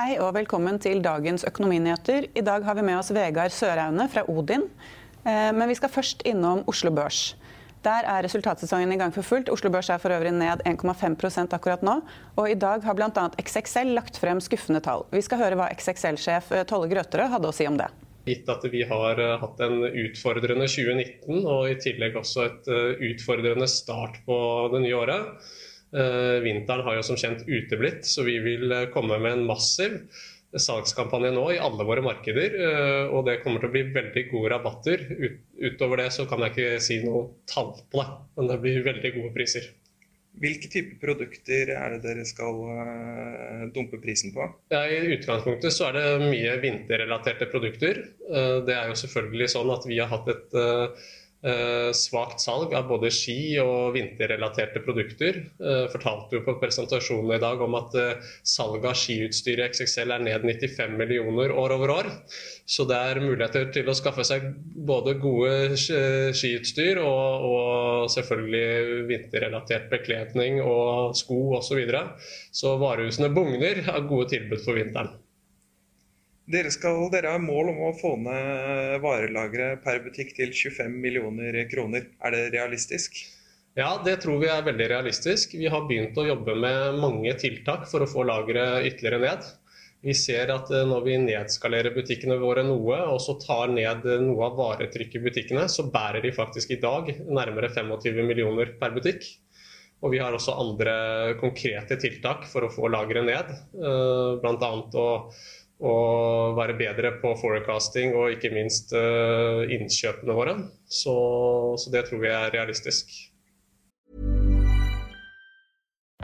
Hei og velkommen til dagens økonominyheter. I dag har vi med oss Vegard Søraune fra Odin. Eh, men vi skal først innom Oslo Børs. Der er resultatsesongen i gang for fullt. Oslo Børs er for øvrig ned 1,5% akkurat nå. Og i dag har bl.a. XXL lagt frem skuffende tall. Vi skal høre hva XXL-sjef eh, Tolle Grøterød hadde å si om det. Gitt at vi har eh, hatt en utfordrende 2019 og i tillegg også et utfordrende start på det nye året. Vinteren har jo som kjent uteblitt, så vi vil komme med en massiv salgskampanje nå i alle våre markeder. Eh, og det kommer til å bli veldig gode rabatter. utover det så kan jeg ikke si noe tall på det, men det blir veldig gode priser. Hvilke typer produkter er det dere skal dumpe prisen på? Ja, I utgangspunktet så er det mye vinterrelaterte produkter. Det er jo selvfølgelig sånn at vi har hatt et Eh, svakt salg av både ski og vinterrelaterte produkter. Eh, fortalte jo på presentasjonen i dag om at eh, salget av skiutstyr i XXL er ned 95 millioner år over år. Så det er muligheter til å skaffe seg både gode skiutstyr og, og selvfølgelig vinterrelatert bekledning og sko osv. Så, videre. så varehusene bugner av gode tilbud for vinteren. Dere, skal, dere har mål om å få ned varelageret per butikk til 25 millioner kroner. Er det realistisk? Ja, det tror vi er veldig realistisk. Vi har begynt å jobbe med mange tiltak for å få lageret ytterligere ned. Vi ser at eh, når vi nedskalerer butikkene våre noe, og så tar ned noe av varetrykket i butikkene, så bærer de faktisk i dag nærmere 25 millioner per butikk. Og vi har også andre konkrete tiltak for å få lageret ned. Blant Bl.a. å og være bedre på forecasting og ikke minst uh, innkjøpene våre. Så, så, det tror vi er realistisk.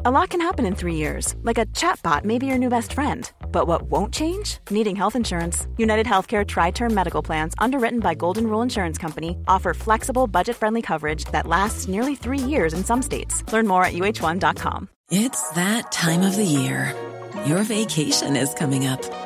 A lot can happen in three years, like a chatbot may be your new best friend. But what won't change? Needing health insurance. United Healthcare Tri Term Medical Plans, underwritten by Golden Rule Insurance Company, offer flexible, budget friendly coverage that lasts nearly three years in some states. Learn more at uh1.com. It's that time of the year. Your vacation is coming up.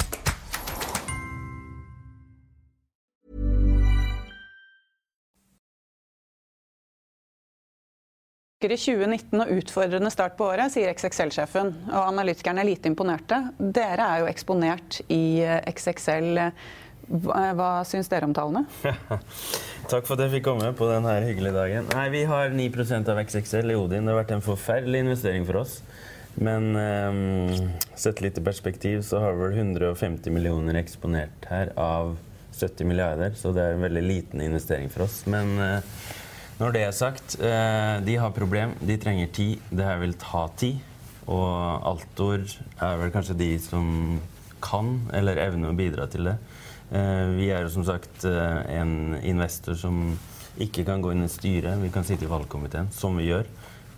i 2019 og utfordrende start på året, sier XXL-sjefen. Og analytikerne er lite imponerte. Dere er jo eksponert i eh, XXL. Hva syns dere om tallene? Takk for at jeg fikk komme på denne hyggelige dagen. Nei, Vi har 9% av XXL i Odin. Det har vært en forferdelig investering for oss. Men um, sett litt i perspektiv så har vi vel 150 millioner eksponert her av 70 milliarder, så det er en veldig liten investering for oss. Men uh, når det er sagt, eh, de har problem, de trenger tid. Det her vil ta tid. Og Altor er vel kanskje de som kan eller evner å bidra til det. Eh, vi er jo som sagt eh, en investor som ikke kan gå inn i styret. Vi kan sitte i valgkomiteen, som vi gjør.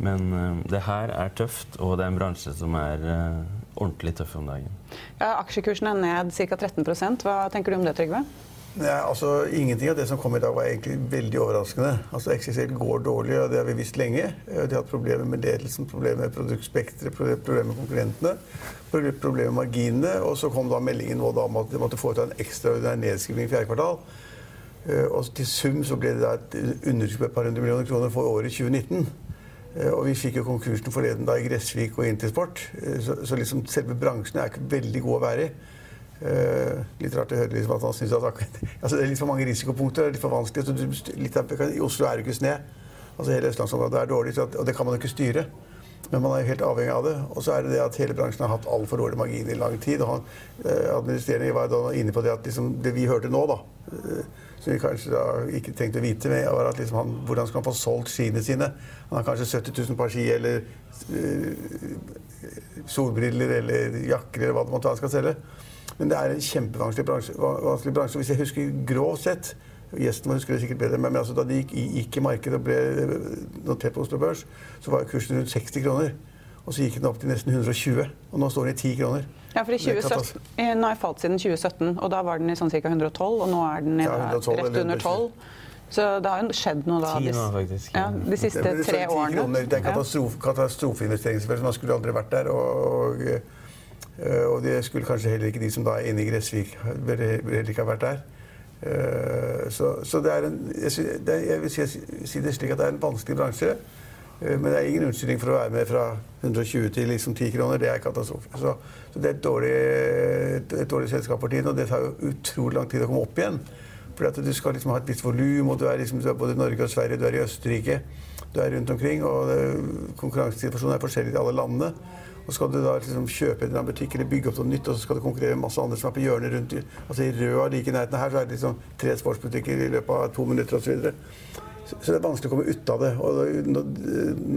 Men det her er tøft, og det er en bransje som er ordentlig tøff om dagen. Ja, Aksjekursen er ned ca. 13% Hva tenker du om det, Trygve? Nei, altså Ingenting av det som kom i dag, var egentlig veldig overraskende. Altså XXL går dårlig, og det har vi visst lenge. De har hatt problemer med ledelsen, problemer med produktspekteret, problemer med konkurrentene. Problemer med marginene. Og så kom da meldingen nå da om at de måtte foreta en ekstraordinær nedskrivning i fjerde kvartal. Eh, og til sum så ble det da et underskudd på et par hundre millioner kroner for året 2019. Eh, og vi fikk jo konkursen forleden da i Gressvik og Intersport. Eh, så, så liksom selve bransjen er ikke veldig god å være i. Uh, litt rart å høre liksom, at han syns at altså, det er litt for mange risikopunkter. litt for vanskelig. Du, litt I Oslo er det ikke snø. Altså, hele østlandsområdet er dårlig, at, og det kan man jo ikke styre. Men man er jo helt avhengig av det. Og så er det det at hele bransjen har hatt altfor dårlig margin i lang tid. Og han, eh, administrerende var da inne på det at liksom, det vi hørte nå, da, eh, som vi kanskje da ikke trengte å vite, med, var at liksom han, hvordan skal han få solgt skiene sine. Han har kanskje 70 000 par ski eller solbriller eller jakker eller hva det måtte være han skal selge. Men det er en kjempevanskelig bransje. bransje. Hvis jeg husker grovt sett Gjesten må huske det sikkert bedre, men altså, da de gikk, gikk, i markedet og ble notert på Oslo Børs, så var kursen rundt 60 kroner. Og så gikk den opp til nesten 120, og nå står den i 10 kroner. Ja, for i 2017, Den har falt siden 2017, og da var den i sånn ca. 112, og nå er den i, ja, 112, rett under 12. Så det har jo skjedd noe da. De- faktisk. Ja, de siste tre det ti årene. kroner. Det er en katastrofe, katastrofeinvestering, selvfølgelig. Man skulle aldri vært der. Og, og, eh, og det skulle kanskje heller ikke de som da er inne i Gressvik, heller ikke ha vært der. Eh, Så, så det er en, jeg, vil si, si det slik at det er en vanskelig bransje. eh, Men det er ingen unnskyldning for å være med fra 120 til liksom 10 kroner. Det er katastrofe. Så, så det er et dårlig, et dårlig selskap for tiden, og det tar jo utrolig lang tid å komme opp igjen. Fordi du skal liksom ha et visst volum, og du er, liksom, du er både i Norge og Sverige, du er i Østerrike, du er rundt omkring, og konkurransesituasjonen er forskjellig i alle landene. Og skal du da liksom kjøpe en butikk eller bygge opp noe nytt, og så skal du konkurrere med masse andre som er på hjørnet rundt altså i Røa like i nærheten her, så er det liksom tre sportsbutikker i løpet av to minutter osv. Så så det er vanskelig å komme ut av det. Og nå,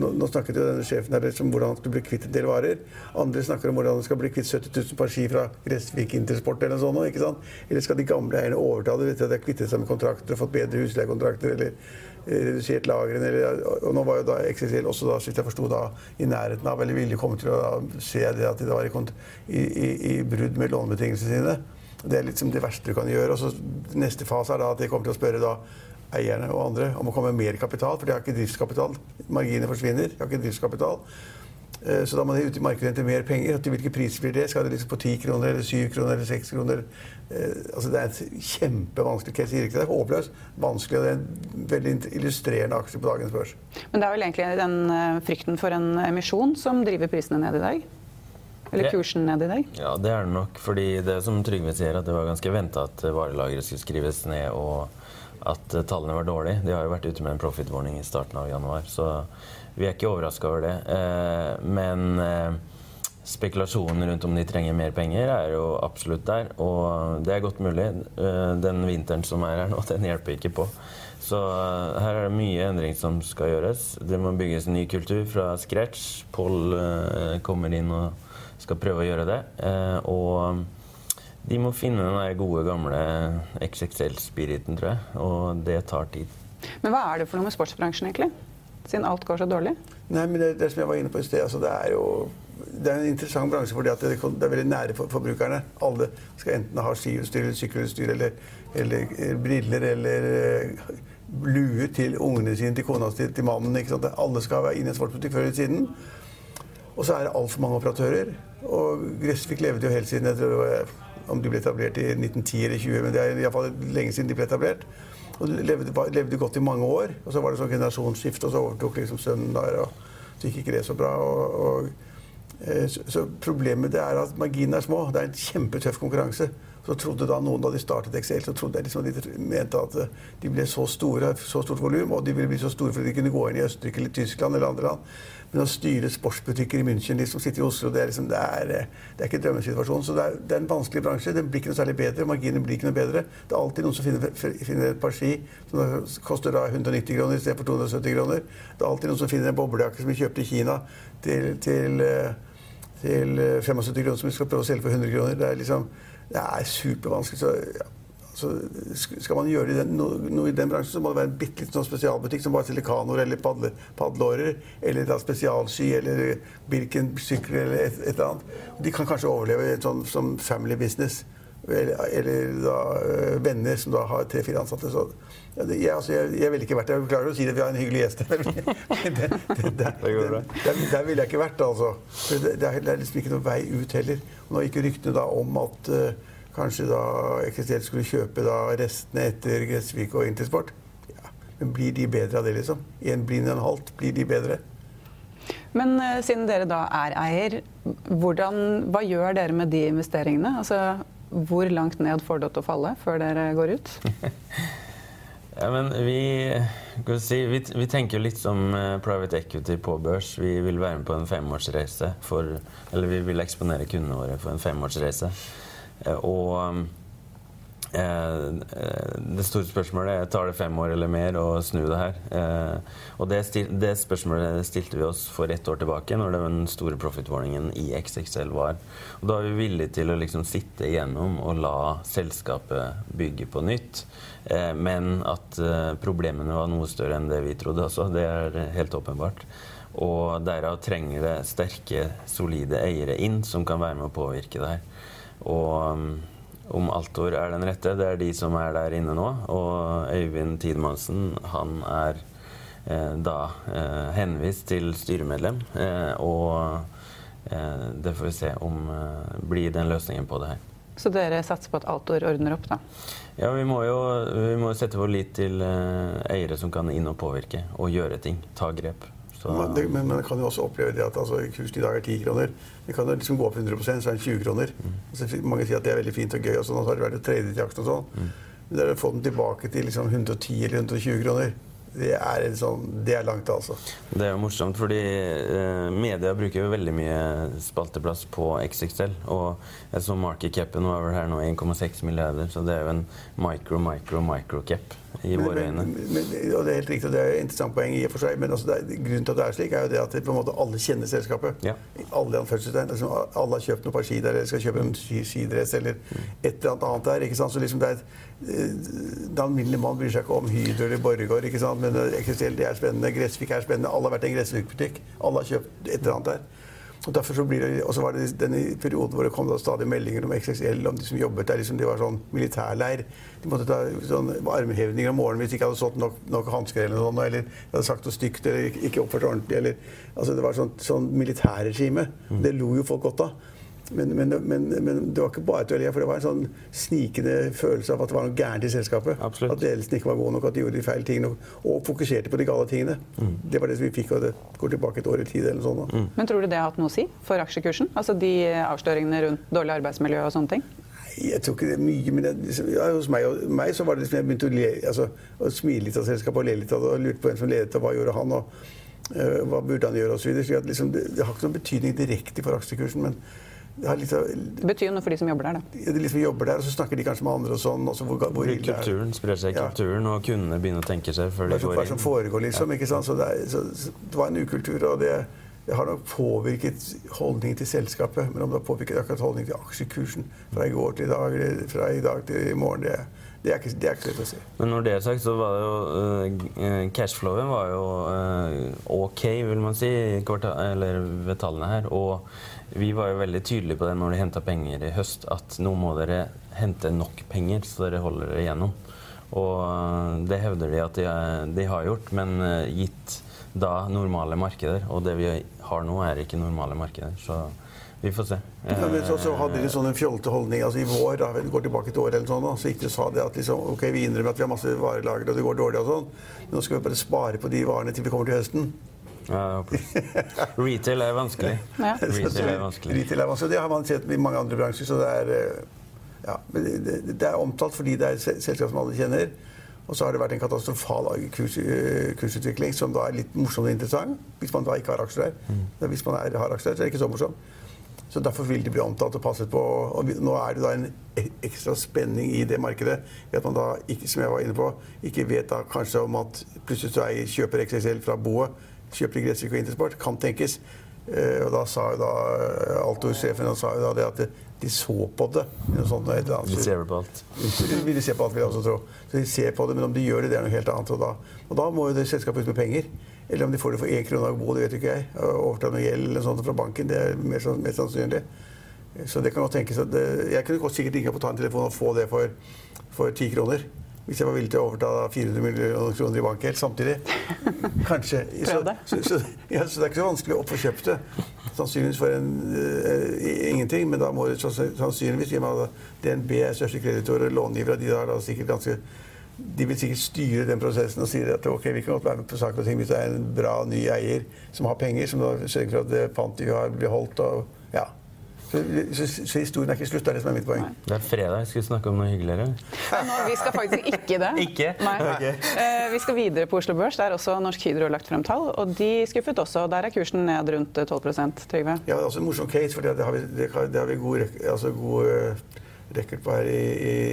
nå, nå snakket jo denne sjefen her om hvordan han skulle bli kvitt en del varer. Andre snakker om hvordan han skal bli kvitt 70 000 par ski fra Gressvik Intersport eller noe sånt. ikke sant? Eller skal de gamle eierne overta det etter at de har kvittet seg med kontrakter og fått bedre husleiekontrakter eller redusert lagrene? Og nå var jo da XXL også, da, slik jeg forsto, i nærheten av eller ville komme til å da, se det at de var i, i, i, i brudd med lånebetingelsene sine. Det er liksom det verste du kan gjøre. Og så Neste fase er da at de kommer til å spørre da eierne og andre om å komme med mer kapital, for de har ikke driftskapital. Marginene forsvinner. De har ikke driftskapital. Eh, Så da må de ut i markedet hente mer penger. Og Til hvilke priser blir det? Skal det liksom på 10 kroner eller 7 kroner eller 6 kroner? Eh, Altså Det er en kjempevanskelig case. Jeg sier ikke det er håpløst. Vanskelig, og det er en veldig illustrerende aksje på dagens børs. Men det er vel egentlig den eh, frykten for en emisjon som driver prisene ned i dag? Eller kursen ned i dag? Ja, det er det nok. Fordi det som Trygve sier, at det var ganske venta at varelageret skulle skrives ned, og at tallene var dårlige. De har jo vært ute med en profit warning i starten av januar, så vi er ikke overraska over det. Eh, Men eh, spekulasjonen rundt om de trenger mer penger, er jo absolutt der. Og det er godt mulig. Eh, Den vinteren som er her nå, den hjelper ikke på. Så her er det mye endring som skal gjøres. Det må bygges en ny kultur fra scratch. Pål kommer inn og skal prøve å gjøre det. Og de må finne den gode, gamle XXL-spiriten, tror jeg. Og det tar tid. Men hva er det for noe med sportsbransjen, egentlig? Siden alt går så dårlig? Nei, men det, det som jeg var inne på i sted, altså det er jo det er en interessant bransje fordi det, det er veldig nære for forbrukerne. Alle skal enten ha skiutstyr sykkelutstyr eller, eller, eller briller eller eh, lue til ungene sine, til kona si, til mannen. Ikke sant? Alle skal være inne i en sportsbutikk før eller siden. Og så er det altfor mange operatører. Og Gressvik levde jo helt siden jeg tror om de ble etablert i 1910 eller 20, men det er iallfall lenge siden de ble etablert. Og levde, levde godt i mange år. Og så var det sånn generasjonsskifte, og så overtok liksom sønnen der. Og så gikk ikke det så bra. Og, og, eh, så, så problemet er at marginene er små. Det er en kjempetøff konkurranse. Så trodde da noen da de startet Excel, så trodde jeg liksom at de mente at eh, de ble så store, så stort volum, og de ville bli så store fordi de kunne gå inn i Østerrike eller Tyskland eller andre land. Men å styre sportsbutikker i München, de som sitter i Oslo, det er, liksom, det er, eh, det er ikke en drømmesituasjon. Så det er, det er en vanskelig bransje. Den blir ikke noe særlig bedre. Marginen blir ikke noe bedre. Det er alltid noen som finner, finner et par ski som koster da 190 kroner istedenfor 270 kroner. Det er alltid noen som finner en boblejakke som vi kjøpte i Kina til, til eh, til eh, 75 kroner som vi skal prøve å selge for 100 kroner. Det er, liksom, det er supervanskelig. Så, ja, så skal man gjøre noe, noe i den bransjen, så må det være en bitte liten sånn spesialbutikk som bare selger kanoer eller padle, padleårer. Eller da spesialski eller Birken-sykler eller et, et eller annet. De kan kanskje overleve i et sånn som family business. Eller, eller da øh, venner som da har tre-fire ansatte. Så, ja, det, jeg, altså, jeg, jeg ville ikke vært der. Jeg beklager å si det, vi har en hyggelig gjest her. Det, det, der, der ville jeg ikke vært, altså. For det, det, er, det er liksom ikke noen vei ut heller. Og nå gikk jo ryktene da om at uh, kanskje da Eksistert skulle kjøpe da restene etter Gressvik og Intersport. Ja, men blir de bedre av det, liksom? En blind, en halvt. Blir de bedre? Men uh, siden dere da er eier, hvordan, hva gjør dere med de investeringene? Altså, hvor langt ned får det til å falle før dere går ut? Ja, men vi, si, vi, vi tenker litt som eh, private equity på børs. Vi vil være med på en femårsreise. For, eller vi vil eksponere kundene våre for en femårsreise. Eh, Og eh, det store spørsmålet er tar det fem år eller mer å snu det her. Eh, og det, stil, det spørsmålet stilte vi oss for ett år tilbake, når den store profit-warningen i XXL var. Og da er vi villige til å liksom sitte igjennom og la selskapet bygge på nytt. Eh, men at eh, problemene var noe større enn det vi trodde også. Det er helt åpenbart. Og derav trenger det sterke, solide eiere inn som kan være med å påvirke det her. Og, om Altor er den rette. Det er de som er der inne nå. Og Øyvind Tidemannsen, han er eh, da eh, henvist til styremedlem. Eh, og eh, det får vi se om eh, blir den løsningen på det her. Så dere satser på at Altor ordner opp, da? Ja, vi må jo vi må sette vår lit til eh, eiere som kan inn og påvirke og gjøre ting. Ta grep. Så, Men, det, men man kan jo også oppleve det at altså, kursen i dag er 10 kroner. Det kan jo liksom gå opp 100 så er den 20 kroner. Altså, mange sier at det er veldig fint og gøy, og sånn, og så har det vært tredje til aksjen og sånn. Men det å få den tilbake til liksom 110 eller 120 kroner, det er, en sånn, det er langt, altså. Det er jo morsomt, fordi eh, media bruker jo veldig mye spalteplass på XXL. Og jeg så market capen var vel her nå 1,6 milliarder, så det er jo en micro, micro, micro cap i våre øyne. Men, men, og det er helt riktig, og det er et interessant poeng i og for seg. Men altså, er, grunnen til at det er slik, er jo det at det, på en måte alle kjenner selskapet. Ja. Alle. Liksom, alle har kjøpt noe par ski der, eller skal kjøpe en skidress eller et eller annet annet der. ikke sant? Så liksom det er et, eh, Den alminnelige mann bryr seg ikke om Hydro eller Borregaard. ikke sant? Men XXL det er spennende, Gressvik er spennende. Alle har vært i en gressvikbutikk. Alle har kjøpt et eller annet der. Og derfor så blir det, og så var det denne perioden hvor det kom stadig meldinger om XXL, om de som jobbet der. liksom De var sånn militærleir. De måtte ta sånn armhevninger om morgenen hvis de ikke hadde stått nok, nok hansker eller noe eller de hadde sagt noe stygt eller ikke- oppført ordentlig. Eller, altså det var sånn, sånn militærregime. Det lo jo folk godt av. Men, men, men, men det var ikke bare et å for det var en sånn snikende følelse av at det var noe gærent i selskapet. Absolutt. At ledelsen ikke var god nok, at de gjorde de feil tingene, og, og fokuserte på de gale tingene. Det var det som vi fikk, og det går tilbake et år i tid eller noe sånt. Da. Men tror du det har hatt noe å si for aksjekursen? Altså de avsløringene rundt dårlig arbeidsmiljø og sånne ting? Jeg tror ikke det er mye, men jeg, liksom, ja, hos meg, og- meg så var det liksom jeg begynte å, le, altså, å smile litt av selskapet og le litt av det, og lurte på hvem som ledet, og hva gjorde han, og uh, hva burde han gjøre, osv. Liksom, det, det har ikke noen betydning direkte for aksjekursen, men litt Det betyr jo noe for de som jobber der, da. de liksom jobber der, og så snakker de kanskje med andre og sånn. Også hvor, hvor. Kulturen sprer seg i Ja. kulturen, og kundene begynner å tenke seg før de går går hva som inn. foregår, liksom. ikke sant? Så det, er, så, så det var en ukultur, og det, det har nok påvirket holdningen til selskapet. Men om det har påvirket akkurat holdningen til aksjekursen fra i går til i dag, eller fra i dag til i morgen, det, det, er, ikke, det er ikke lett å si. Men når det er sagt, så var det jo uh, Cashflowen var jo uh, OK, vil man si, i kvarta- eller ved tallene her. Og vi var jo veldig tydelige på det når de henta penger i høst, at nå må dere hente nok penger så dere holder dere gjennom. Og eh, det hevder de at de, eh, de har gjort, men eh, gitt da normale markeder. Og det vi har nå, er ikke normale markeder. Så vi får se. Ja, men så, så hadde de sånn en fjollete holdning. altså I vår, da, vi går tilbake et år eller sånn, da, så gikk de og sa det at liksom, ok, vi innrømmer at vi har masse varelager og det går dårlig og sånn, men nå skal vi bare spare på de varene til vi kommer til høsten. Ja. Retail er vanskelig. Ja. Retail er vanskelig. Retail er vanskelig. Det har man sett i mange andre bransjer. så det er, eh, ja, men det, det- det er omtalt fordi det er et selskap som alle kjenner. Og så har det vært en katastrofal kurs, eh, kursutvikling som da er litt morsom og interessant. Hvis man da ikke har aksjer der. Mm. Hvis man er, har aksjer der, så er det ikke så morsomt. Så Derfor vil de bli omtalt og passet på. Og nå er det da en e- ekstra spenning i det markedet. Ved at man da, ikke, som jeg var inne på, ikke vet da kanskje om at plutselig så eier, kjøper XXL fra boet, kjøper Gressvik og Intersport. Kan tenkes. Eh, og da sa jo da eh, Altor-sjefen jo da det at de- de så på det. sånt. Vi ser på alt. De ser se på alt, vil jeg også tro. Så de ser på det, men om de gjør det, det er noe helt annet. Og da, og da må jo det selskapet ut med penger. Eller om de får det for én krone av bo, det vet ikke jeg. Overta noe gjeld eller sånt fra banken, det er mer, mer mest sannsynlig. Så det kan godt tenkes at det, Jeg kunne godt sikkert ringe opp og ta en telefon og få det for, ti kroner. Hvis jeg var villig til å overta 400 millioner kroner i bankgjeld samtidig. Kanskje. Så. Så, så, ja, så det er ikke så vanskelig å få kjøpt det. Sannsynligvis for en, eh, ingenting, men da må det sannsynligvis i og med at DNB er største kreditor og långiver, og de har da sikkert ganske de vil sikkert styre den prosessen og sier at ok, vi kan godt være med på saker og ting hvis det er en bra ny eier som har penger, som da sørger for at pantet vi har, blir holdt. og ja. Så, så, så historien er ikke slutt. Det er det som er mitt poeng. Det er fredag. Skal vi snakke om noe hyggeligere? Nå, vi skal faktisk ikke det. Ikke? Nei. Okay. Uh, vi skal videre på Oslo Børs. Der også Norsk Hydro lagt frem tall. Og de skuffet også. Der er kursen ned rundt eh, 12% Trygve. Ja, det er også en morsom case, for det har vi, det har, det har vi god, rek- altså god eh, record på her i,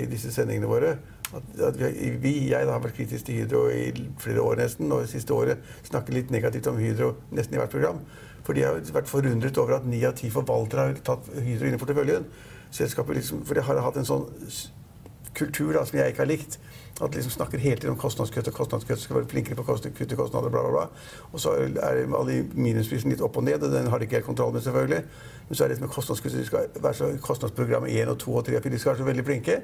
i disse sendingene våre. At, at vi, vi, jeg da, har vært kritisk til Hydro i flere år nesten, og det siste året snakket litt negativt om Hydro nesten i hvert program. Fordi de har vært forundret over at ni av ti forvaltere har tatt Hydro inn i porteføljen. Selskapet liksom, for det har hatt en sånn kultur da, som jeg ikke har likt. At de liksom snakker hele tiden om kostnadskutt og kostnadskutt, skal være flinkere på å kutte kostnader, bla, bla, bla. Og så er alle litt opp og ned, og den har de ikke helt kontroll med, selvfølgelig. Men så er det med kostnadskutt, de skal være så kostnadsprogram 1 og 2 og 3 og 4, de skal være så veldig flinke.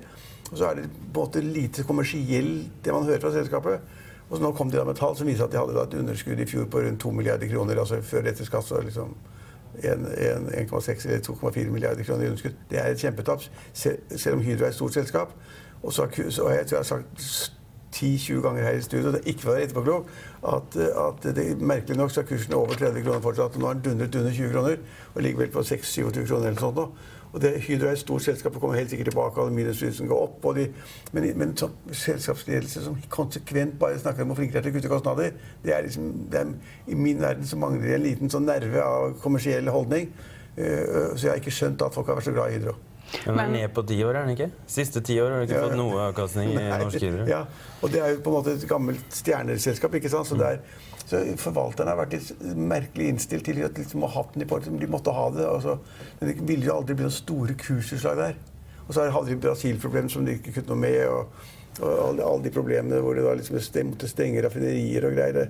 Og så er det på en måte lite kommersielt, det man hører fra selskapet. Og nå kom de da med tall som viser at de hadde et underskudd i fjor på rundt 2 milliarder kroner. altså før etter skatt så liksom 1,6 eller 2,4 milliarder kroner i underskudd. Det er et kjempetap, selv om Hydro er et stort selskap. Og så, så jeg tror jeg har sagt 10-20 ganger her i studio, det ikke være etterpåklok, at, at det, merkelig nok så er kursen over 30 kroner fortsatt. og Nå er den dundret under 20 kroner og ligger vel på 26-27 kroner eller sånt nå. Og det, Hydro er et stort selskap og kommer helt sikkert tilbake. og Minusprisen går opp. De, men, men sånn selskapsledelse som konsekvent bare snakker om å flinke de er til å kutte kostnader, det er liksom, det er, I min verden så mangler det en liten sånn nerve av kommersiell holdning. Uh, så jeg har ikke skjønt at folk har vært så glad i Hydro. Den er ned på ti år, er den ikke? Siste ti år har du ikke ja, fått noe avkastning i Norsk Hydro. Ja, og det er jo på en måte et gammelt stjerneselskap, ikke sant. Så, mm. der, så forvalterne har vært litt merkelig innstilt til at liksom, de, på, de måtte ha det. Altså, men det ville jo aldri bli noen store kursutslag der. Og så hadde de Brasil-problemer som de ikke kunne noe med. og, og alle, alle, de problemene hvor de da liksom måtte stenge raffinerier og greier.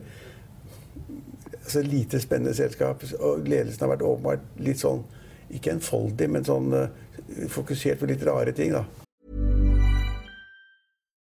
Altså, lite spennende selskap. Og ledelsen har vært åpenbart litt sånn ikke enfoldig, men sånn uh, fokusert på litt rare ting, da.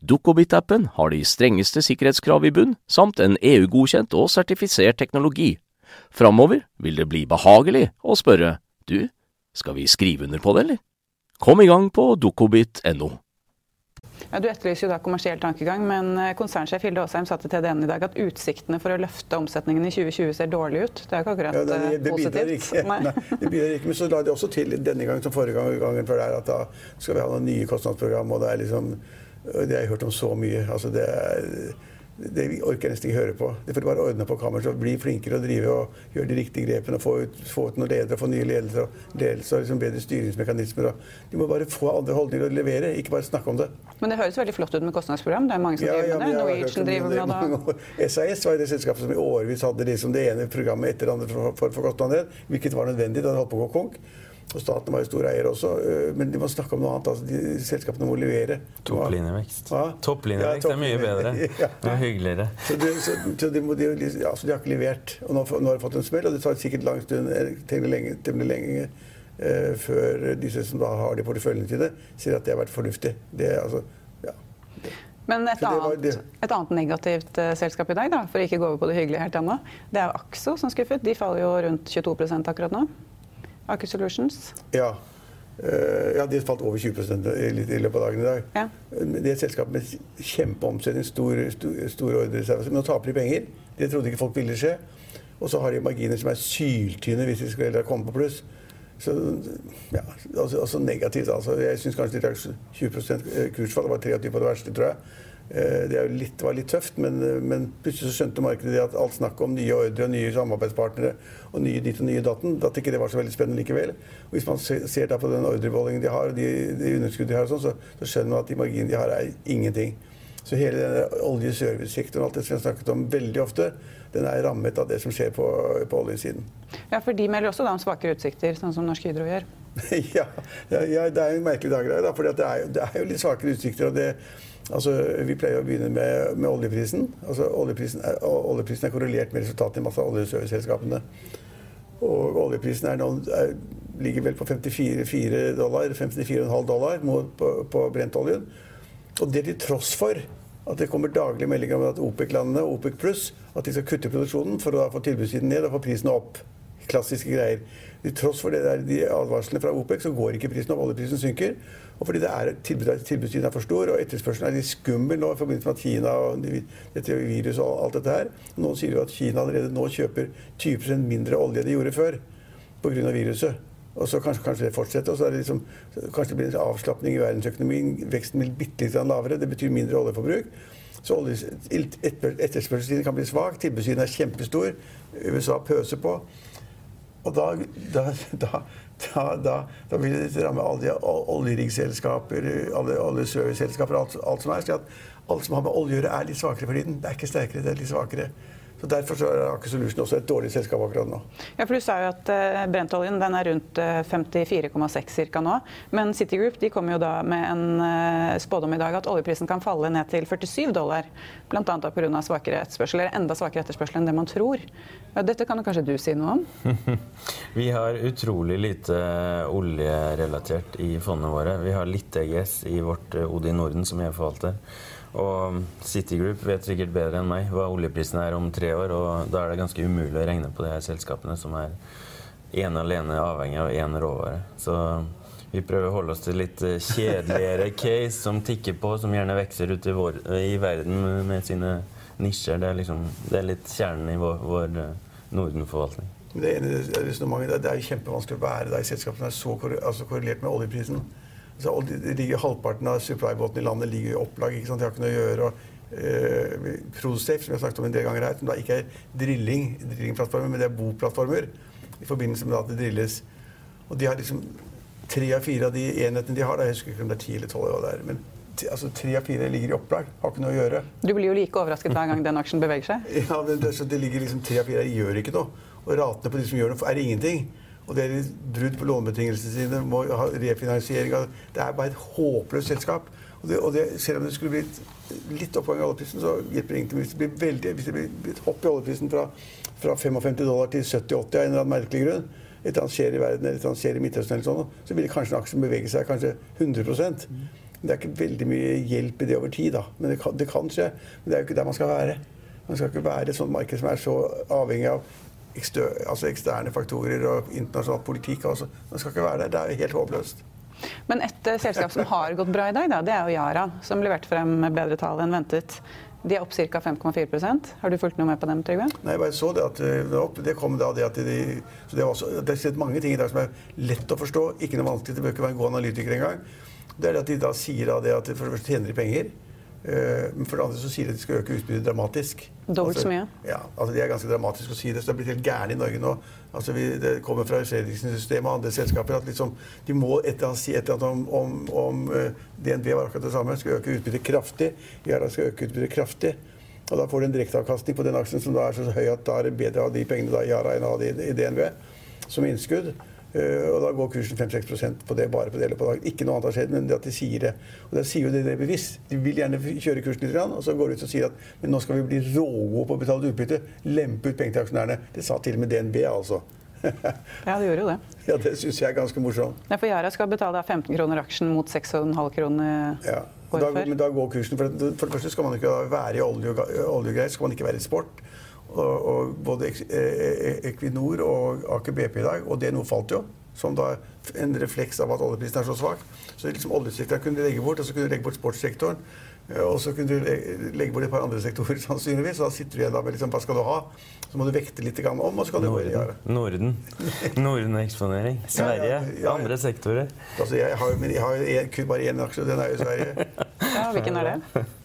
Dukkobit-appen har de strengeste sikkerhetskrav i bunn, samt en EU-godkjent og sertifisert teknologi. Framover vil det bli behagelig å spørre du, skal vi skrive under på det, eller? Kom i gang på dukkobit.no. Ja, du etterlyser jo da kommersiell tankegang, men eh, konsernsjef Hilde Aasheim sa til TDN i dag at utsiktene for å løfte omsetningen i 2020 ser dårlig ut. Det er ikke akkurat ja, det, det det positivt. Ikke. Nei. Nei, det bidrar ikke. Men så la de også til denne gangen som forrige gang, gangen før der, at da skal vi ha noen nye kostnadsprogram, og det er liksom Det har jeg hørt om så mye. Altså det det orker jeg nesten ikke høre på. Det får bare ordne på kammerset. Bli flinkere å drive og gjøre de riktige grepene. Få ut, få ut noen ledere, få nye ledelser og ledelse liksom bedre styringsmekanismer. De må bare få andre holdninger og levere, ikke bare snakke om det. Men det høres veldig flott ut med kostnadsprogram. Det er mange som ja, driver ja, med det. Norwegian driver med det. SAS var det selskapet som i årevis hadde liksom det ene programmet etter det andre for, for, for kostnader, hvilket var nødvendig. Det hadde holdt på å gå konk. Og staten var jo stor eier også. Øh, men de må snakke om noe annet. Altså, de, selskapene må levere. Topplinjevekst. Ja? Topplinjevekst ja, er mye bedre. ja. Det er hyggeligere. Så, de, så, så de, må, de, ja, så de har ikke levert. Og nå, nå, har de fått en smell, og det tar sikkert lang stund, eh, temmelig lenge, temmelig lenge eh, før disse som da har de porteføljene sine, sier at det har vært fornuftig. Det, altså, ja. Men et annet, et annet, negativt uh, selskap i dag, da, for å ikke gå over på det hyggelige helt ennå, det er jo Axo som skuffet. De faller jo rundt 22% akkurat nå. Aker Solutions? Ja. Uh, ja, de falt over 20 i, løpet av dagen i dag. Ja. Det er et selskap med kjempeomsetning, store stor, stor ordrereserver. Men nå taper de penger. Det trodde ikke folk ville skje. Og så har de marginer som er syltynne hvis de skal komme på pluss. Så ja, altså, altså negativt. Altså. Jeg syns kanskje de 20% kursfall. Det var 23 på det verste, tror jeg. Eh, det litt, var litt tøft, men, eh, men, plutselig så skjønte markedet at alt snakket om nye ordre og nye samarbeidspartnere og nye ditt og nye datten, at ikke det var så veldig spennende likevel. Og Hvis man ser da på den ordrebeholdningen de har, og de, de underskudd de har, sånn, så, så, skjønner man at de marginene de har, er ingenting. Så hele denne oljeservicesektoren alt det som vi har snakket om veldig ofte, den er rammet av det som skjer på, på oljesiden. Ja, for de melder også da om svakere utsikter, sånn som Norsk Hydro gjør. ja, ja, det er jo en merkelig dag i dag, for det, det er jo litt svakere utsikter. og det Altså, vi pleier å begynne med, med oljeprisen. Altså, oljeprisen, er, oljeprisen, er, korrelert med resultatene i masse oljeserviceselskapene. Og oljeprisen er nå, er, ligger vel på 54 dollar, 54,5 dollar på, på brentoljen. Og det til tross for at det kommer daglige meldinger om at OPEC-landene OPEC pluss, at de skal kutte produksjonen for å få tilbudssiden ned og få prisen opp. Klassiske greier. Til tross for det der, de advarslene fra OPEC, så går ikke prisen opp. Oljeprisen synker. Og fordi det er, tilbudssiden er for stor, og etterspørselen er litt skummel nå i forbindelse med at Kina og dette viruset og alt dette her. Noen sier jo at Kina allerede nå kjøper 20% mindre olje enn de gjorde før pga. viruset. Og så kanskje, kanskje, det fortsetter. og så er det liksom, Kanskje det blir en avslapning i verdensøkonomien. Veksten blir bitte litt lavere. Det betyr mindre oljeforbruk. Så etterspørselssiden kan bli svak. Tilbudssiden er kjempestor. USA pøser på. Og da, da, da, da, da vil det ramme alle de oljeriggselskaper, alle, alle serviceselskaper, alt, alt som er. Så at alt som har med olje å gjøre, er litt svakere for tiden. Det er ikke sterkere, det er litt svakere. Så Derfor så er Aker Solution også et dårlig selskap akkurat nå. Ja, for Du sa jo at uh, brentoljen den er rundt uh, 54,6 ca. nå. Men Citigroup de kom jo da med en uh, spådom i dag at oljeprisen kan falle ned til 47 dollar. Bl.a. pga. svakere etterspørsel, eller enda svakere etterspørsel enn det man tror. Ja, dette kan jo kanskje du si noe om? Vi har utrolig lite oljerelatert i fondene våre. Vi har litt EGS i vårt Odin Norden som jeg forvalter. Og Citigroup vet sikkert bedre enn meg hva oljeprisen er om tre år, og da er det ganske umulig å regne på de her selskapene som er ene alene avhengig av én råvare. Så vi prøver å holde oss til litt eh, kjedeligere case som tikker på, som gjerne vokser ute i, vår, i, verden med sine nisjer. Det er, liksom, det er litt kjernen i vår, vår eh, Norden-forvaltning. Det, det, det er kjempevanskelig å være der selskapene er så altså korrelert med oljeprisen. Så det ligger Halvparten av supply-båtene i landet ligger i opplag. ikke sant? De har ikke noe å gjøre. og eh, ProSafe, som vi har snakket om en del ganger her, som da ikke er drilling, drillingplattformer, men det er boplattformer i forbindelse med at det drilles. Og de har liksom tre av fire av de enhetene de har, da, jeg husker ikke om det er ti eller tolv, men altså, tre av fire ligger i opplag. Har ikke noe å gjøre. Du blir jo like overrasket hver gang den aksjen beveger seg. ja, men det, det ligger liksom tre av fire gjør ikke noe. Og ratene på de som gjør noe, er ingenting. Og det er brudd på lånebetingelsene sine, må ha refinansiering av Det er bare et håpløst selskap. Og, det, og det, selv om det skulle blitt litt oppgang i oljeprisen, så hjelper det ingenting. Hvis det blir, veldig, hvis det blir et hopp i oljeprisen fra, fra 55 dollar til 70-80 av en eller annen merkelig grunn, et eller annet skjer i verden, eller et eller annet skjer i Midtøsten, eller sånn, så vil kanskje en aksje bevege seg kanskje 100% Det er ikke veldig mye hjelp i det over tid, da. Men det kan, det kan skje. Men det er jo ikke der man skal være. Man skal ikke være et sånt marked som er så avhengig av altså eksterne faktorer og internasjonal politikk. Altså. Man skal ikke være der. Det er helt håpløst. Men et uh, selskap som har gått bra i dag, da, det er jo Yara, som leverte frem bedre tall enn ventet. De er opp ca. 5,4% Har du fulgt noe med på dem, Trygve? Nei, jeg bare så det at eh, det, opp, det kom da det at de, så det, var også, det er mange ting i dag som er lett å forstå. Ikke noe vanskelig. Det bør ikke være en god analytiker engang. Det er det at de da sier da det at for det første tjener de penger. Eh, men for det andre så sier de at de skal øke utbyttet dramatisk. Dobbelt altså, så mye? Ja, altså Det er ganske dramatisk å si det. Så det er blitt helt gærent i Norge nå. Altså vi, Det kommer fra Fredriksen-systemet og andre selskaper at liksom, de må et eller annet si et eller annet om, om, om eh, DNB var akkurat det samme. Skal øke utbyttet kraftig. Yara skal øke utbyttet kraftig. Og da får du en direkteavkastning på den aksjen som da er så høy at da er det bedre å ha de pengene da i Yara enn å ha de i DNB som innskudd. Uh, og da går kursen 5-6 på det, bare på det eller på dagen. Ikke noe annet har skjedd, men det at de sier det. Og da sier jo det, det bevisst. De vil gjerne kjøre kursen litt, og så går de ut og sier at men nå skal vi bli rågode på å betale utbytte. Lempe ut penger til aksjonærene. Det sa til og med DNB, altså. ja, det gjorde jo det. Ja, Det syns jeg er ganske morsomt. Ja, for Yara skal betale 15 kroner aksjen mot 6,5 kroner ja. Da, men da går kursen, for for det første skal man ikke være i olje og, olje og greier, skal man ikke være i sport. Og, og både e- e- Equinor og Aker BP i dag, og det noe falt jo, som da en refleks av at oljeprisen er så svak. Så liksom oljesektoren kunne du legge bort, og så kunne du legge bort sportssektoren. Og så kunne du legge bort et par andre sektorer, sannsynligvis. Og da sitter du igjen da med liksom, hva skal du ha? Så må du vekte litt om, og så kan du Norden. gjøre Norden. Norden-eksponering. Sverige. Ja, ja, ja, andre sektorer. Altså, jeg har, men jeg har kun bare én aksje, og den er jo Sverige. Ja, Hvilken er det?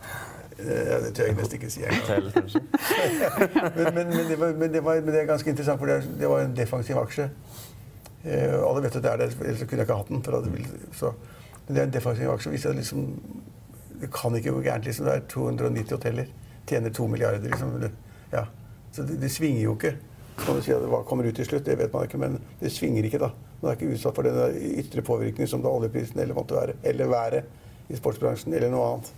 Ja, det tør jeg nesten ikke si engang. men, men, men, det var, men, det var, men det er ganske interessant, for det, det var en defensiv aksje. Eh, alle vet at det er det, ellers kunne jeg ikke hatt den. Det, så, men det er en defensiv aksje. Hvis jeg liksom det kan ikke gå gærent. liksom. Det er 290 hoteller. Tjener 2 milliarder. liksom. Ja. Så det, det svinger jo ikke. Kan du si at Hva kommer ut til slutt, det vet man ikke, men det svinger ikke. da. Man er ikke utsatt for den ytre påvirkning som det er oljeprisen eller måtte være, eller været i sportsbransjen, eller noe annet.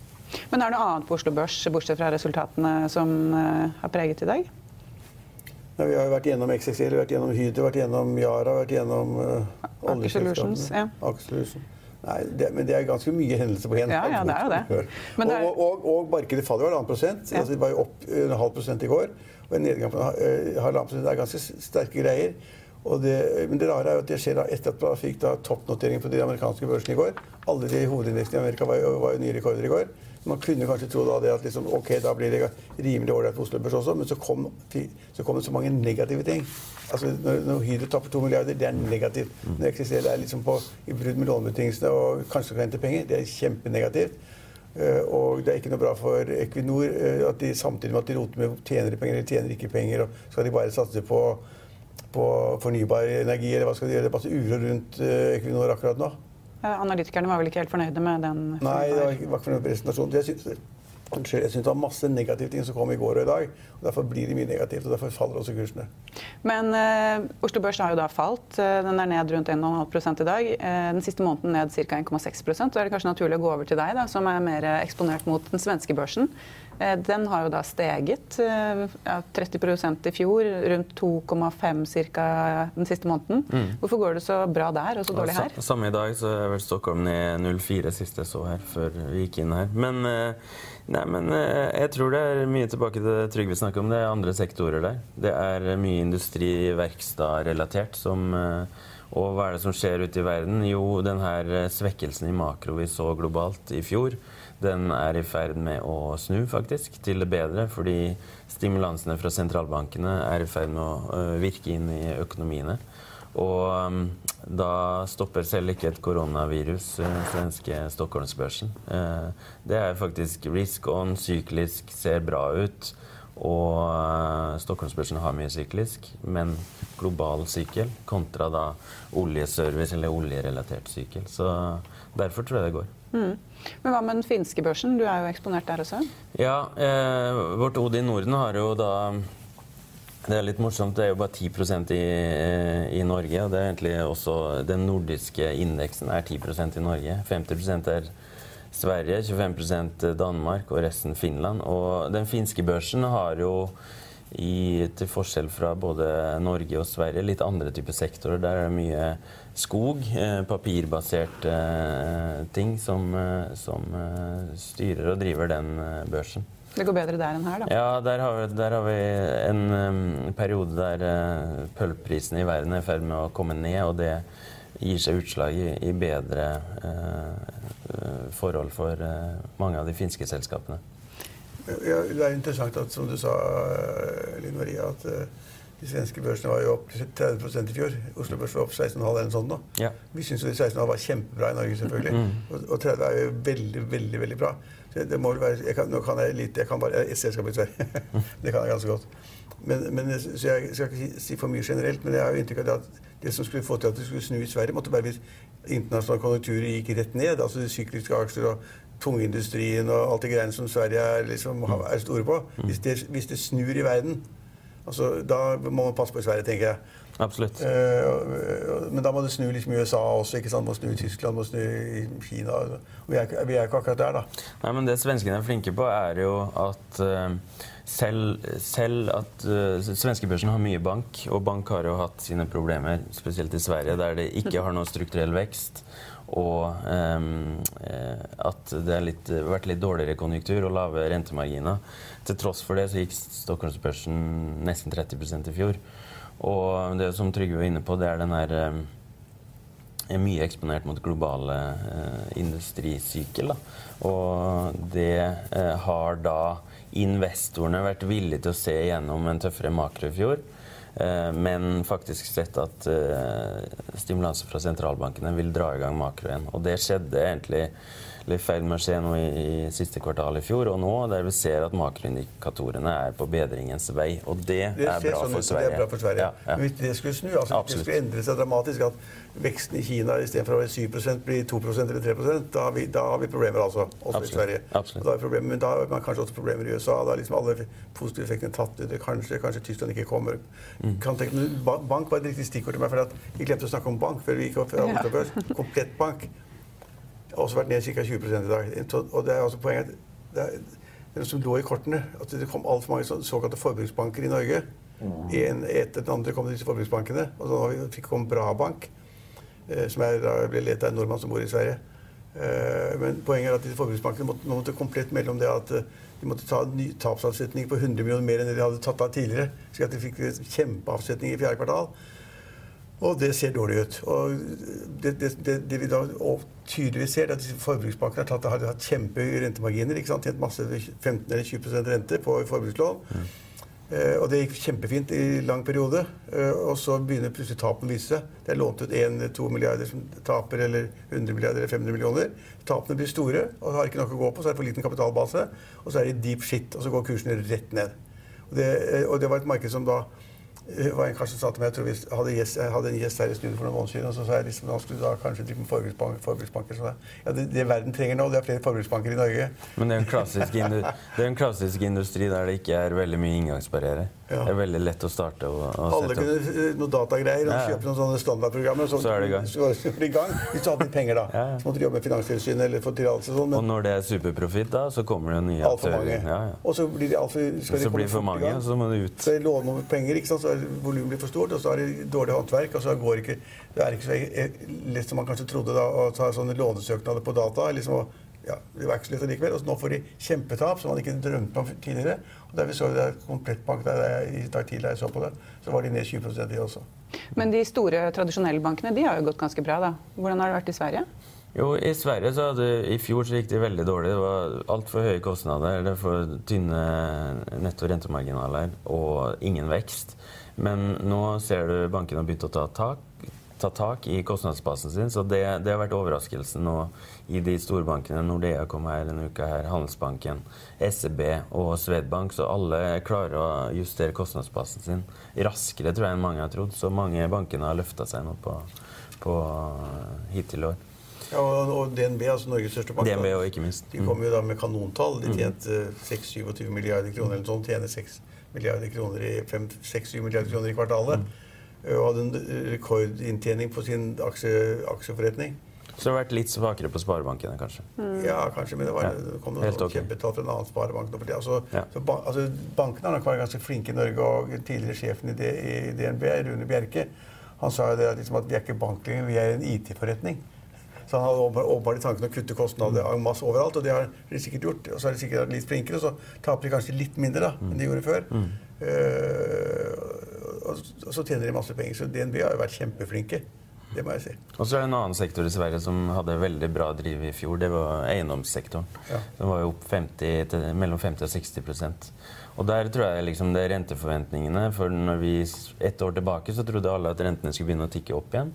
Men er det noe annet på Oslo Børs, bortsett fra resultatene, som uh, har preget i dag? Ja, vi har jo vært gjennom XXL, vært gjennom Hydro, vært gjennom Yara, vært gjennom uh, oljeselskapene. Ja. Nei, det, men det er ganske mye hendelser på én ja, ja, det er jo det. det er... Og, og, og, markedet faller jo halvannen prosent. Ja. Altså, det var jo opp en halv prosent i går. Og en nedgang på halvannen prosent er ganske sterke greier. Det, men det rare er jo at det skjer da etter at man fikk da toppnotering på de amerikanske børsene i går. Alle de hovedindeksene i Amerika var var jo nye rekorder i går. Man kunne kanskje tro da at liksom, ok, da blir det rimelig ålreit på Oslo Børs også, men så kom, så kom, det så mange negative ting. Altså, når, når Hydro tapper to milliarder, det er negativt. Når XXL er liksom på, i brudd med lånebetingelsene og kanskje kan hente penger, det er kjempenegativt. Uh, og det er ikke noe bra for Equinor uh, at de samtidig med at de roter med tjener de penger eller tjener ikke penger, og skal de bare satse på, på fornybar energi, eller hva skal de gjøre? Det er masse uro rundt uh, Equinor akkurat nå. Analytikerne var vel ikke helt fornøyde med den? Nei, det var ikke, fornøyd med presentasjonen. Jeg synes, Unnskyld, jeg syns det var masse negative ting som kom i går og i dag. og Derfor blir det mye negativt, og derfor faller også kursene. Men uh, Oslo Børs har jo da falt. Uh, den er ned rundt 1,5 i dag. Uh, den siste måneden ned ca. 1,6 Da er det kanskje naturlig å gå over til deg, da, som er mer eksponert mot den svenske børsen. Den har jo da steget 30% i fjor, rundt 2,5 ca. den siste måneden. Mm. Hvorfor går det så bra der og så dårlig her? Samme i dag så er vel Stockholm ned 0,4 siste jeg så her før vi gikk inn her. Men Nei, men eh, jeg tror det er mye tilbake til det Trygve snakker om. Det er andre sektorer der. Det er mye industri, verkstad-relatert som eh, Og hva er det som skjer ute i verden? Jo, den her eh, svekkelsen i makro vi så globalt i fjor, den er i ferd med å snu, faktisk, til det bedre. Fordi stimulansene fra sentralbankene er i ferd med å virke inn i økonomiene. Og um, da stopper selv ikke et koronavirus den svenske Stockholmsbørsen. Det er faktisk risk on, syklisk, ser bra ut. Og Stockholmsbørsen har mye syklisk, men global sykkel kontra da oljeservice eller oljerelatert sykkel. Så derfor tror jeg det går. Mm. Men hva med den finske børsen? Du er jo eksponert der også? Ja, eh, vårt Odin Norden har jo da det er litt morsomt. Det er jo bare 10% i, eh, i Norge. og det er egentlig også Den nordiske indeksen er 10% i Norge. 50% er Sverige, 25% Danmark og resten Finland. Og den finske børsen har jo i, til forskjell fra både Norge og Sverige litt andre typer sektorer. Der er det mye skog, eh, papirbaserte eh, ting, som, eh, som eh, styrer og driver den eh, børsen. Det går bedre der enn her, da? Ja, der har vi, der har vi en um, periode der uh, pølprisene i verden er i ferd med å komme ned, og det gir seg utslag i, i bedre uh, forhold for uh, mange av de finske selskapene. Ja, det er interessant at, som du sa, Linn Maria, at de svenske børsene var jo opp 30 i fjor. Oslo Børs var opp 16,5 eller noe sånt. nå. Ja. Vi syns jo de 16,5 var kjempebra i Norge, selvfølgelig. Mm. Og, og 30 er jo veldig, veldig, veldig bra. Så det må være, jeg kan, nå kan jeg litt Jeg kan bare et selskap i Sverige. det kan jeg ganske godt. Men, men, så jeg skal ikke si, si, for mye generelt, men jeg har jo inntrykk av at det som skulle få til at det skulle snu i Sverige, måtte være hvis internasjonale konjunkturer gikk rett ned. Altså de sykliske aksjer og tungindustrien og alt det greiene som Sverige er, liksom, er store på. Hvis det, hvis det snur i verden, altså, da må man passe på i Sverige, tenker jeg. Absolutt. Uh, men da må det snu liksom i USA også. ikke sant? Må snu i Tyskland, må snu i Kina. Vi er, vi er ikke akkurat der, da. Nei, men Det svenskene er flinke på, er jo at uh, selv, selv, at uh, Svenskebørsen har mye bank, og bank har jo hatt sine problemer, spesielt i Sverige, der det ikke har noe strukturell vekst. Og um, at det har vært litt dårligere konjunktur og lave rentemarginer. Til tross for det så gikk Stockholmsbørsen nesten 30% i fjor. Og det som Trygve var inne på, det er den her eh, er mye eksponert mot globale eh, industrisykkel. Og det eh, har da investorene vært villige til å se gjennom en tøffere makro i fjor. Eh, men faktisk sett at eh, stimulanser fra sentralbankene vil dra i gang makro igjen. Og det skjedde egentlig litt feil med å skje nå i, i, siste kvartal i fjor og nå, der vi ser at makroindikatorene er på bedringens vei. Og det, det er, bra sånn, det er, bra for Sverige. Ja, ja. Hvis det skulle snu, altså hvis det skulle endre seg dramatisk, at veksten i Kina istedenfor å være 7 blir 2 eller 3 da har vi, da har vi problemer, altså. Også Absolutt. i Sverige. Absolutt. Da problemer, men da har man kanskje også problemer i USA. Da er liksom alle positive effektene tatt ut. Kanskje, kanskje Tyskland ikke kommer. Mm. Tenke, bank var et riktig stikkord til meg, for vi glemte å snakke om bank før vi gikk opp fra ja. Komplett bank har også vært ned ca. 20 i dag. Og det er også poenget det, er, det som lå i kortene, at det kom altfor mange såkalte forbruksbanker i Norge. Mm. En etter den andre kom disse forbruksbankene. Og så fikk kom Bra Bank, som er, da ble ledet av en nordmann som bor i Sverige. Eh, men poenget er at forbruksbankene måtte, måtte komplett om det at eh, de måtte ta ny tapsavsetning på 100 millioner mer enn de hadde tatt av tidligere. Så de fikk kjempeavsetning i fjerde kvartal. Og det ser dårlig ut. Og det, det, det, det vi da tydeligvis ser, er at forbruksbankene har, tatt, har hatt kjempehøye rentemarginer. Tjent masse 15 eller 20% rente på forbrukslån. Mm. Eh, og det gikk kjempefint i lang periode. Eh, og så begynner plutselig tapene å vise seg. Det er lånt ut 1-2 milliarder som taper, eller 100 milliarder eller 500 millioner. Tapene blir store og har ikke nok å gå på, så er det for liten kapitalbase. Og så er det deep shit, og så går kursene rett ned. Og det, eh, og det var et marked som da var en kanskje sa til meg, Jeg vi hadde, gjest, jeg hadde en gjest her i studio for noen måneder siden. og så sa jeg liksom, Han skulle da kanskje drive med forbruksbank, forbruksbanker. Så ja, det, det, verden trenger nå, det er flere forbruksbanker i Norge. Men det er en klassisk, det er en klassisk industri der det ikke er veldig mye inngangsbarriere. Ja. Det er veldig lett å starte. Og, og Alle kunne eh, noen datagreier og ja. kjøpe noen sånne standardprogrammer. Så, så er det i gang. Så, så i gang. Hvis du hadde litt penger, da. Ja. Så måtte du jobbe med Finanstilsynet eller få tillatelse. Sånn, og når det er superprofitt, da, så kommer det nye aktører. Ja, og så blir det altfor Skal så blir det for mange, så må du ut. Så låner penger, ikke sant? så volumet blir for stort, og så er det dårlig håndverk. og så går ikke, Det er ikke så lett som man kanskje trodde da, å ta sånne lånesøknader på data. liksom ja, det var ikke så lett likevel. Og nå får de kjempetap som man ikke drømte om tidligere. Og der vi så det Komplettbank der jeg, i dag tidlig jeg så på det, så var de ned 20% de også. Men de store tradisjonelle bankene de har jo gått ganske bra, da. Hvordan har det vært i Sverige? Jo, I Sverige så hadde, i fjor så gikk det veldig dårlig. Det var altfor høye kostnader, det for tynne netto rentemarginaler og ingen vekst. Men nå ser du bankene har begynt å ta tak ta tak i kostnadsbasen sin. Så det, det, har vært overraskelsen nå i de storbankene. Nordea kom her en uke her, Handelsbanken, SEB og Swedbank. Så alle klarer å justere kostnadsbasen sin raskere tror jeg enn mange har trodd. Så mange bankene har løfta seg nå på, på hittil år. Ja, og DNB, altså Norges største bank, DNB og ikke minst. de kom jo da med kanontall. De mm. tjente 6-27 milliarder kroner eller sånn. Tjener 6 milliarder kroner i 6-7 milliarder kroner i kvartalet. Mm og hadde en rekordinntjening på sin aksje, aksjeforretning. Så det har vært litt svakere på sparebankene, kanskje? Mm. Ja, kanskje, men det, var, det kom noen okay. kjempetall fra en annen sparebank. Altså, ja. så, altså, bankene har nok vært ganske flinke i Norge, og tidligere sjefen i, DNB, Rune Bjerke, han sa jo det, liksom, at vi er ikke bank lenger, vi er en IT-forretning. Så han hadde åpenbart i tanken å kutte kostnader mm. masse overalt, og det har de sikkert gjort. Og så er de sikkert litt flinkere, og så taper de kanskje litt mindre da, enn de gjorde før. Mm. Uh, og så tjener de masse penger. Så DNB har jo vært kjempeflinke. Det må jeg si. Og så er det en annen sektor i Sverige som hadde veldig bra driv i fjor. Det var eiendomssektoren. Ja. Den var jo opp 50 til, mellom 50 og 60% Og der tror jeg liksom det er renteforventningene. For når vi ett år tilbake så trodde alle at rentene skulle begynne å tikke opp igjen.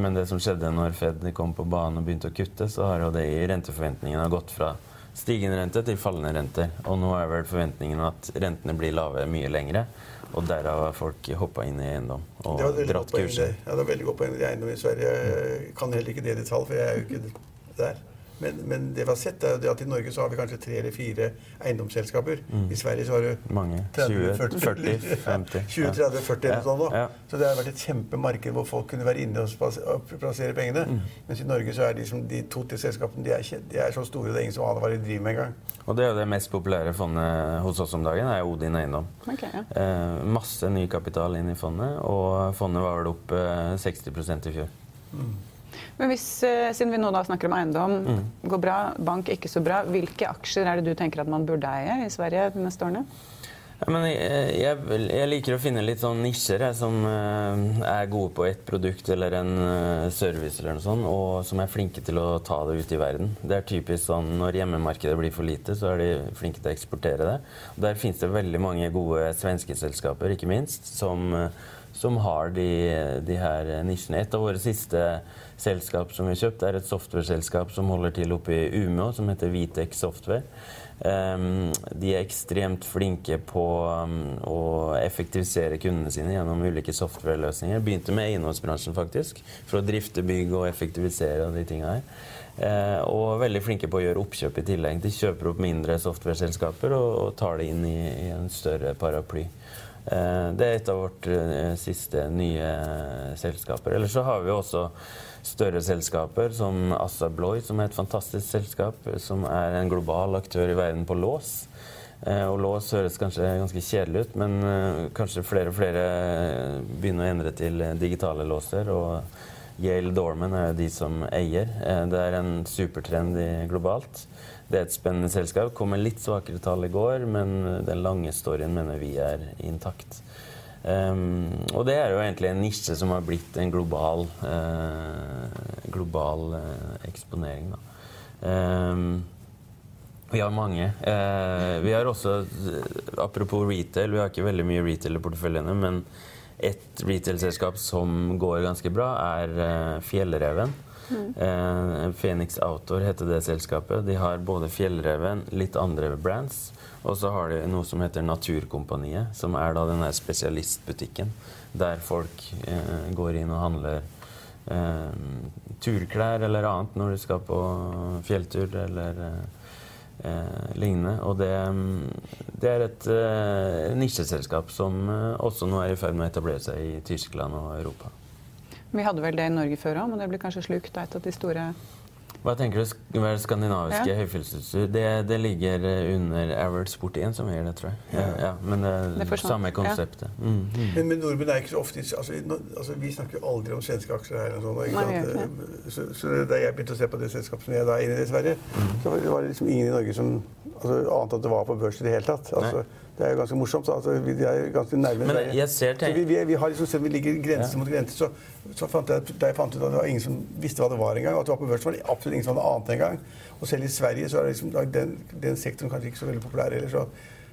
Men det som skjedde når Fed kom på banen og begynte å kutte, så har jo det i renteforventningene gått fra stigende rente til fallende renter. Og nå er vel forventningen at rentene blir lave mye lengre. Og derav har folk hoppa inn i eiendom og dratt kurset. Ja, det er veldig godt poeng eiendom i Sverige. Jeg kan heller ikke det i detalj, for jeg er jo ikke der. Men, men, det vi har sett, er at i Norge så har vi kanskje tre eller fire eiendomsselskaper. Mm. I Sverige så har du Mange. 30, 40, 40 50. 20, 30, 40 eller sånn. Ja. Så det har vært et kjempemarked hvor folk kunne være inne og plassere pengene. Mm. Mens i Norge så er de, som, de to-tre selskapene de er, de er, så store det er ingen som aner hva de driver med engang. Og det er jo det mest populære fondet hos oss om dagen, er Odin Eiendom. Okay, ja. eh, masse ny kapital inn i fondet, og fondet var vel opp eh, 60% i fjor. Mm. Men hvis, eh, siden vi nå da snakker om eiendom, mm. går bra, bank ikke så bra, hvilke aksjer er det du tenker at man burde eie i Sverige de neste årene? Ja, men jeg, jeg, jeg, liker å finne litt sånn nisjer jeg, som uh, er gode på ett produkt eller en uh, service, eller noe sånt, og som er flinke til å ta det ut i verden. Det er typisk sånn Når hjemmemarkedet blir for lite, så er de flinke til å eksportere det. Og der fins det veldig mange gode svenske selskaper, ikke minst, som, uh, som har de, de, her nisjene. Et av våre siste selskap som vi har kjøpt, er et software-selskap som holder til oppe i Umeå, som heter Vitex Software. Um, de er ekstremt flinke på um, å effektivisere kundene sine gjennom ulike software-løsninger. Begynte med eiendomsbransjen, faktisk, for å drifte bygg og effektivisere de tinga her. Uh, og veldig flinke på å gjøre oppkjøp i tillegg. De kjøper opp mindre software-selskaper og, og, tar det inn i, i en større paraply. Uh, det er et av vårt uh, siste nye selskaper. Eller så har vi også større selskaper som Assa Bloy, som er et fantastisk selskap, som er en global aktør i verden på lås. Eh, og lås høres kanskje ganske kjedelig ut, men eh, kanskje flere og flere begynner å endre til digitale låser. Og Yale Dorman er de som eier. Eh, det er en supertrend globalt. Det er et spennende selskap. Kom med litt svakere tall i går, men den lange storyen mener vi er intakt. Um, og det er jo egentlig en nisje som har blitt en global, uh, global uh, eksponering. Um, vi har mange. Uh, vi har også, apropos retail, vi har ikke veldig mye retail i porteføljene, men et retail-selskap som går ganske bra, er Fjellreven. Mm. Phoenix Outdoor heter det selskapet. De har både Fjellreven, litt andre brands. Og så har de noe som heter Naturkompaniet, som er da denne spesialistbutikken der folk eh, går inn og handler eh, turklær eller annet når de skal på fjelltur eller eh, lignende. Og det, det er et eh, nisjeselskap som eh, også nå er i ferd med å etablere seg i Tyskland og Europa. Vi hadde vel det i Norge før òg, men det blir kanskje slukt av et av de store hva tenker du om være skandinaviske ja. høyfjellsutstyr? Det, det, ligger eh, under Average Sport 1 som gjør det, tror jeg. Ja, ja, men det er samme konseptet. Mm, mm. Men, men, nordmenn er ikke så ofte altså, altså, Vi snakker jo aldri om svenske aksjer her. Sånt, Nei, så, så, da jeg begynte å se på det selskapet som jeg da er inne i, dessverre, mm. så var det liksom ingen i Norge som altså, ante at det var på børs i det hele tatt. Altså, det er jo ganske morsomt. Altså, vi er ganske nærme Men jeg ser tenk... vi, vi, vi, har liksom, Selv vi ligger grense ja. mot grense, så, så, fant jeg, da jeg fant ut at det var ingen som visste hva det var engang. At det var på børsen, var det absolutt ingen som hadde ant engang. Og selv i Sverige så er liksom, den, den, sektoren kanskje ikke så veldig populær heller. Så,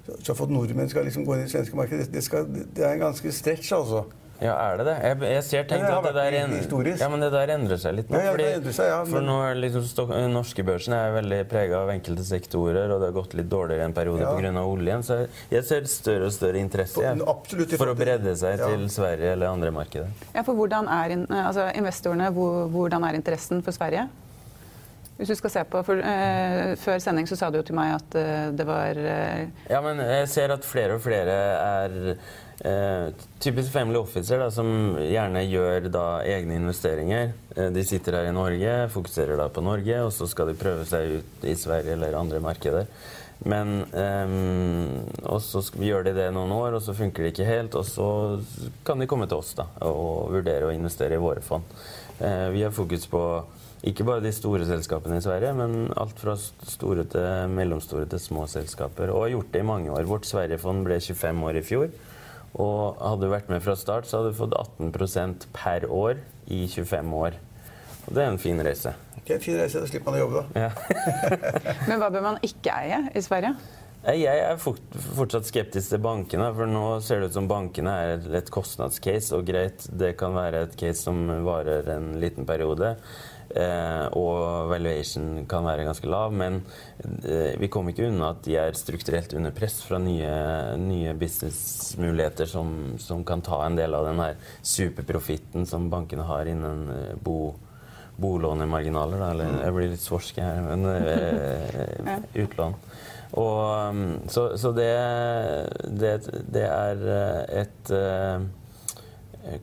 så, så for at nordmenn skal liksom gå inn i det svenske markedet, det, det, skal, det er en ganske stretch, altså. Ja, er det det? Jeg, jeg ser tenkt at det der, en, ja, men det der endrer seg litt nå. Ja, fordi, det seg, ja, men... For nå er liksom, norske børsen er veldig prega av enkelte sektorer, og det har gått litt dårligere en periode ja. Av oljen. Så jeg ser større og større interesse jeg, for, for å bredde seg ja. til Sverige eller andre markeder. Ja, for hvordan er altså, investorene, hvordan er interessen for Sverige? Hvis du skal se på, for, eh, Før sending så sa du jo til meg at eh, det var eh... Ja, men jeg ser at flere og flere er Eh, typisk family officer da, som gjerne gjør da, egne investeringer. Eh, de sitter her i Norge, fokuserer da på Norge, og så skal de prøve seg ut i Sverige eller andre markeder. Men eh, Og så gjør de det noen år, og så funker det ikke helt. Og så kan de komme til oss da, og vurdere å investere i våre fond. Eh, vi har fokus på ikke bare de store selskapene i Sverige, men alt fra store til mellomstore til små selskaper. Og har gjort det i mange år. Vårt Sverigefond ble 25 år i fjor. Og hadde du vært med fra start, så hadde du fått 18% per år i 25 år. Og det er en fin reise. Det er en fin reise, Da slipper man å jobbe, da. Ja. Men hva bør man ikke eie i Sverige? Jeg er fortsatt skeptisk til bankene. For nå ser det ut som bankene er et kostnadscase. Og greit, det kan være et case som varer en liten periode. Eh, og valuation kan være ganske lav, men eh, vi kommer ikke unna at de er strukturelt under press fra nye, nye businessmuligheter som, som, kan ta en del av den her superprofitten som bankene har innen eh, bo, bolånemarginaler. Da, eller jeg blir litt svorsk her, men eh, utlån. Og, mm, så, så det, det, det, er et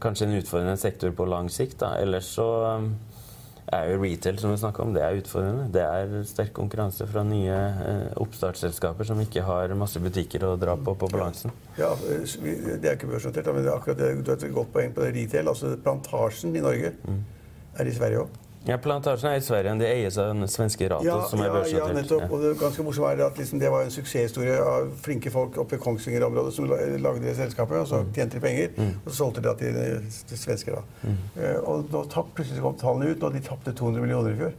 Kanskje en utfordrende sektor på lang sikt. Da. Ellers så er jo retail, som vi snakka om, det er utfordrende. Det er sterk konkurranse fra nye eh, oppstartsselskaper som ikke har masse butikker å dra på på balansen. Ja, Det er ikke børsnotert, men det er akkurat det, du har et godt poeng på det retail. Altså Plantasjen i Norge mm. er i Sverige òg. Ja, Plantasjen er i Sverige. De eies av den svenske Ratos, Ja, som er ja, ja, nettopp. Ja. Og det ganske er at liksom, det var en suksesshistorie av flinke folk oppe i Kongsvinger-området som lagde det selskapet, og så tjente de penger. Og så solgte de det til, til svensker. da. Eh, og da tapp, plutselig kom tallene ut, og de tapte 200 millioner i fjor.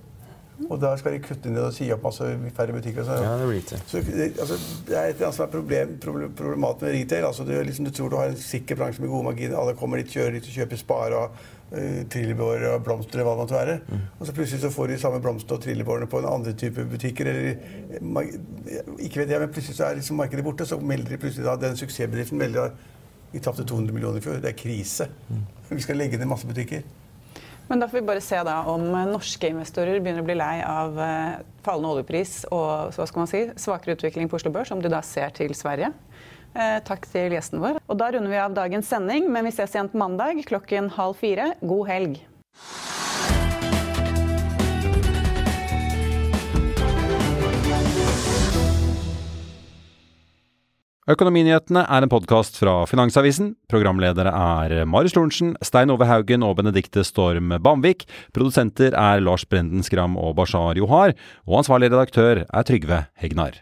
Og da skal de kutte ned og si opp masse færre butikker. og sånn. Ja, det blir det. Så det, altså, det er et eller annet som er problem, problem, problemat med retail. Altså, du, liksom, du tror du har en sikker bransje med gode marginer. Alle kommer dit, kjører dit og kjøper Spar og uh, trillebår og blomster eller hva det måtte være. Og så plutselig så får de samme blomster og trillebårene på en andre type butikker. Eller, eh, ikke vet jeg, men plutselig så er liksom markedet borte. Så melder de plutselig da den suksessbedriften melder at vi tapte 200 millioner i fjor. Det er krise. Vi skal legge ned masse butikker. Men da får vi bare se da om eh, norske investorer begynner å bli lei av eh, fallende oljepris og så skal man si, svakere utvikling på Oslo Børs, om de da ser til Sverige. Eh, takk til gjesten vår. Og da runder vi av dagens sending, men vi ses igjen på mandag klokken halv fire. God helg. Økonominyhetene er en podkast fra Finansavisen. Programledere er Marius Lorentzen, Stein Ove Haugen og Benedikte Storm Bamvik. Produsenter er Lars Brenden Skram og Bashar Johar. Og ansvarlig redaktør er Trygve Hegnar.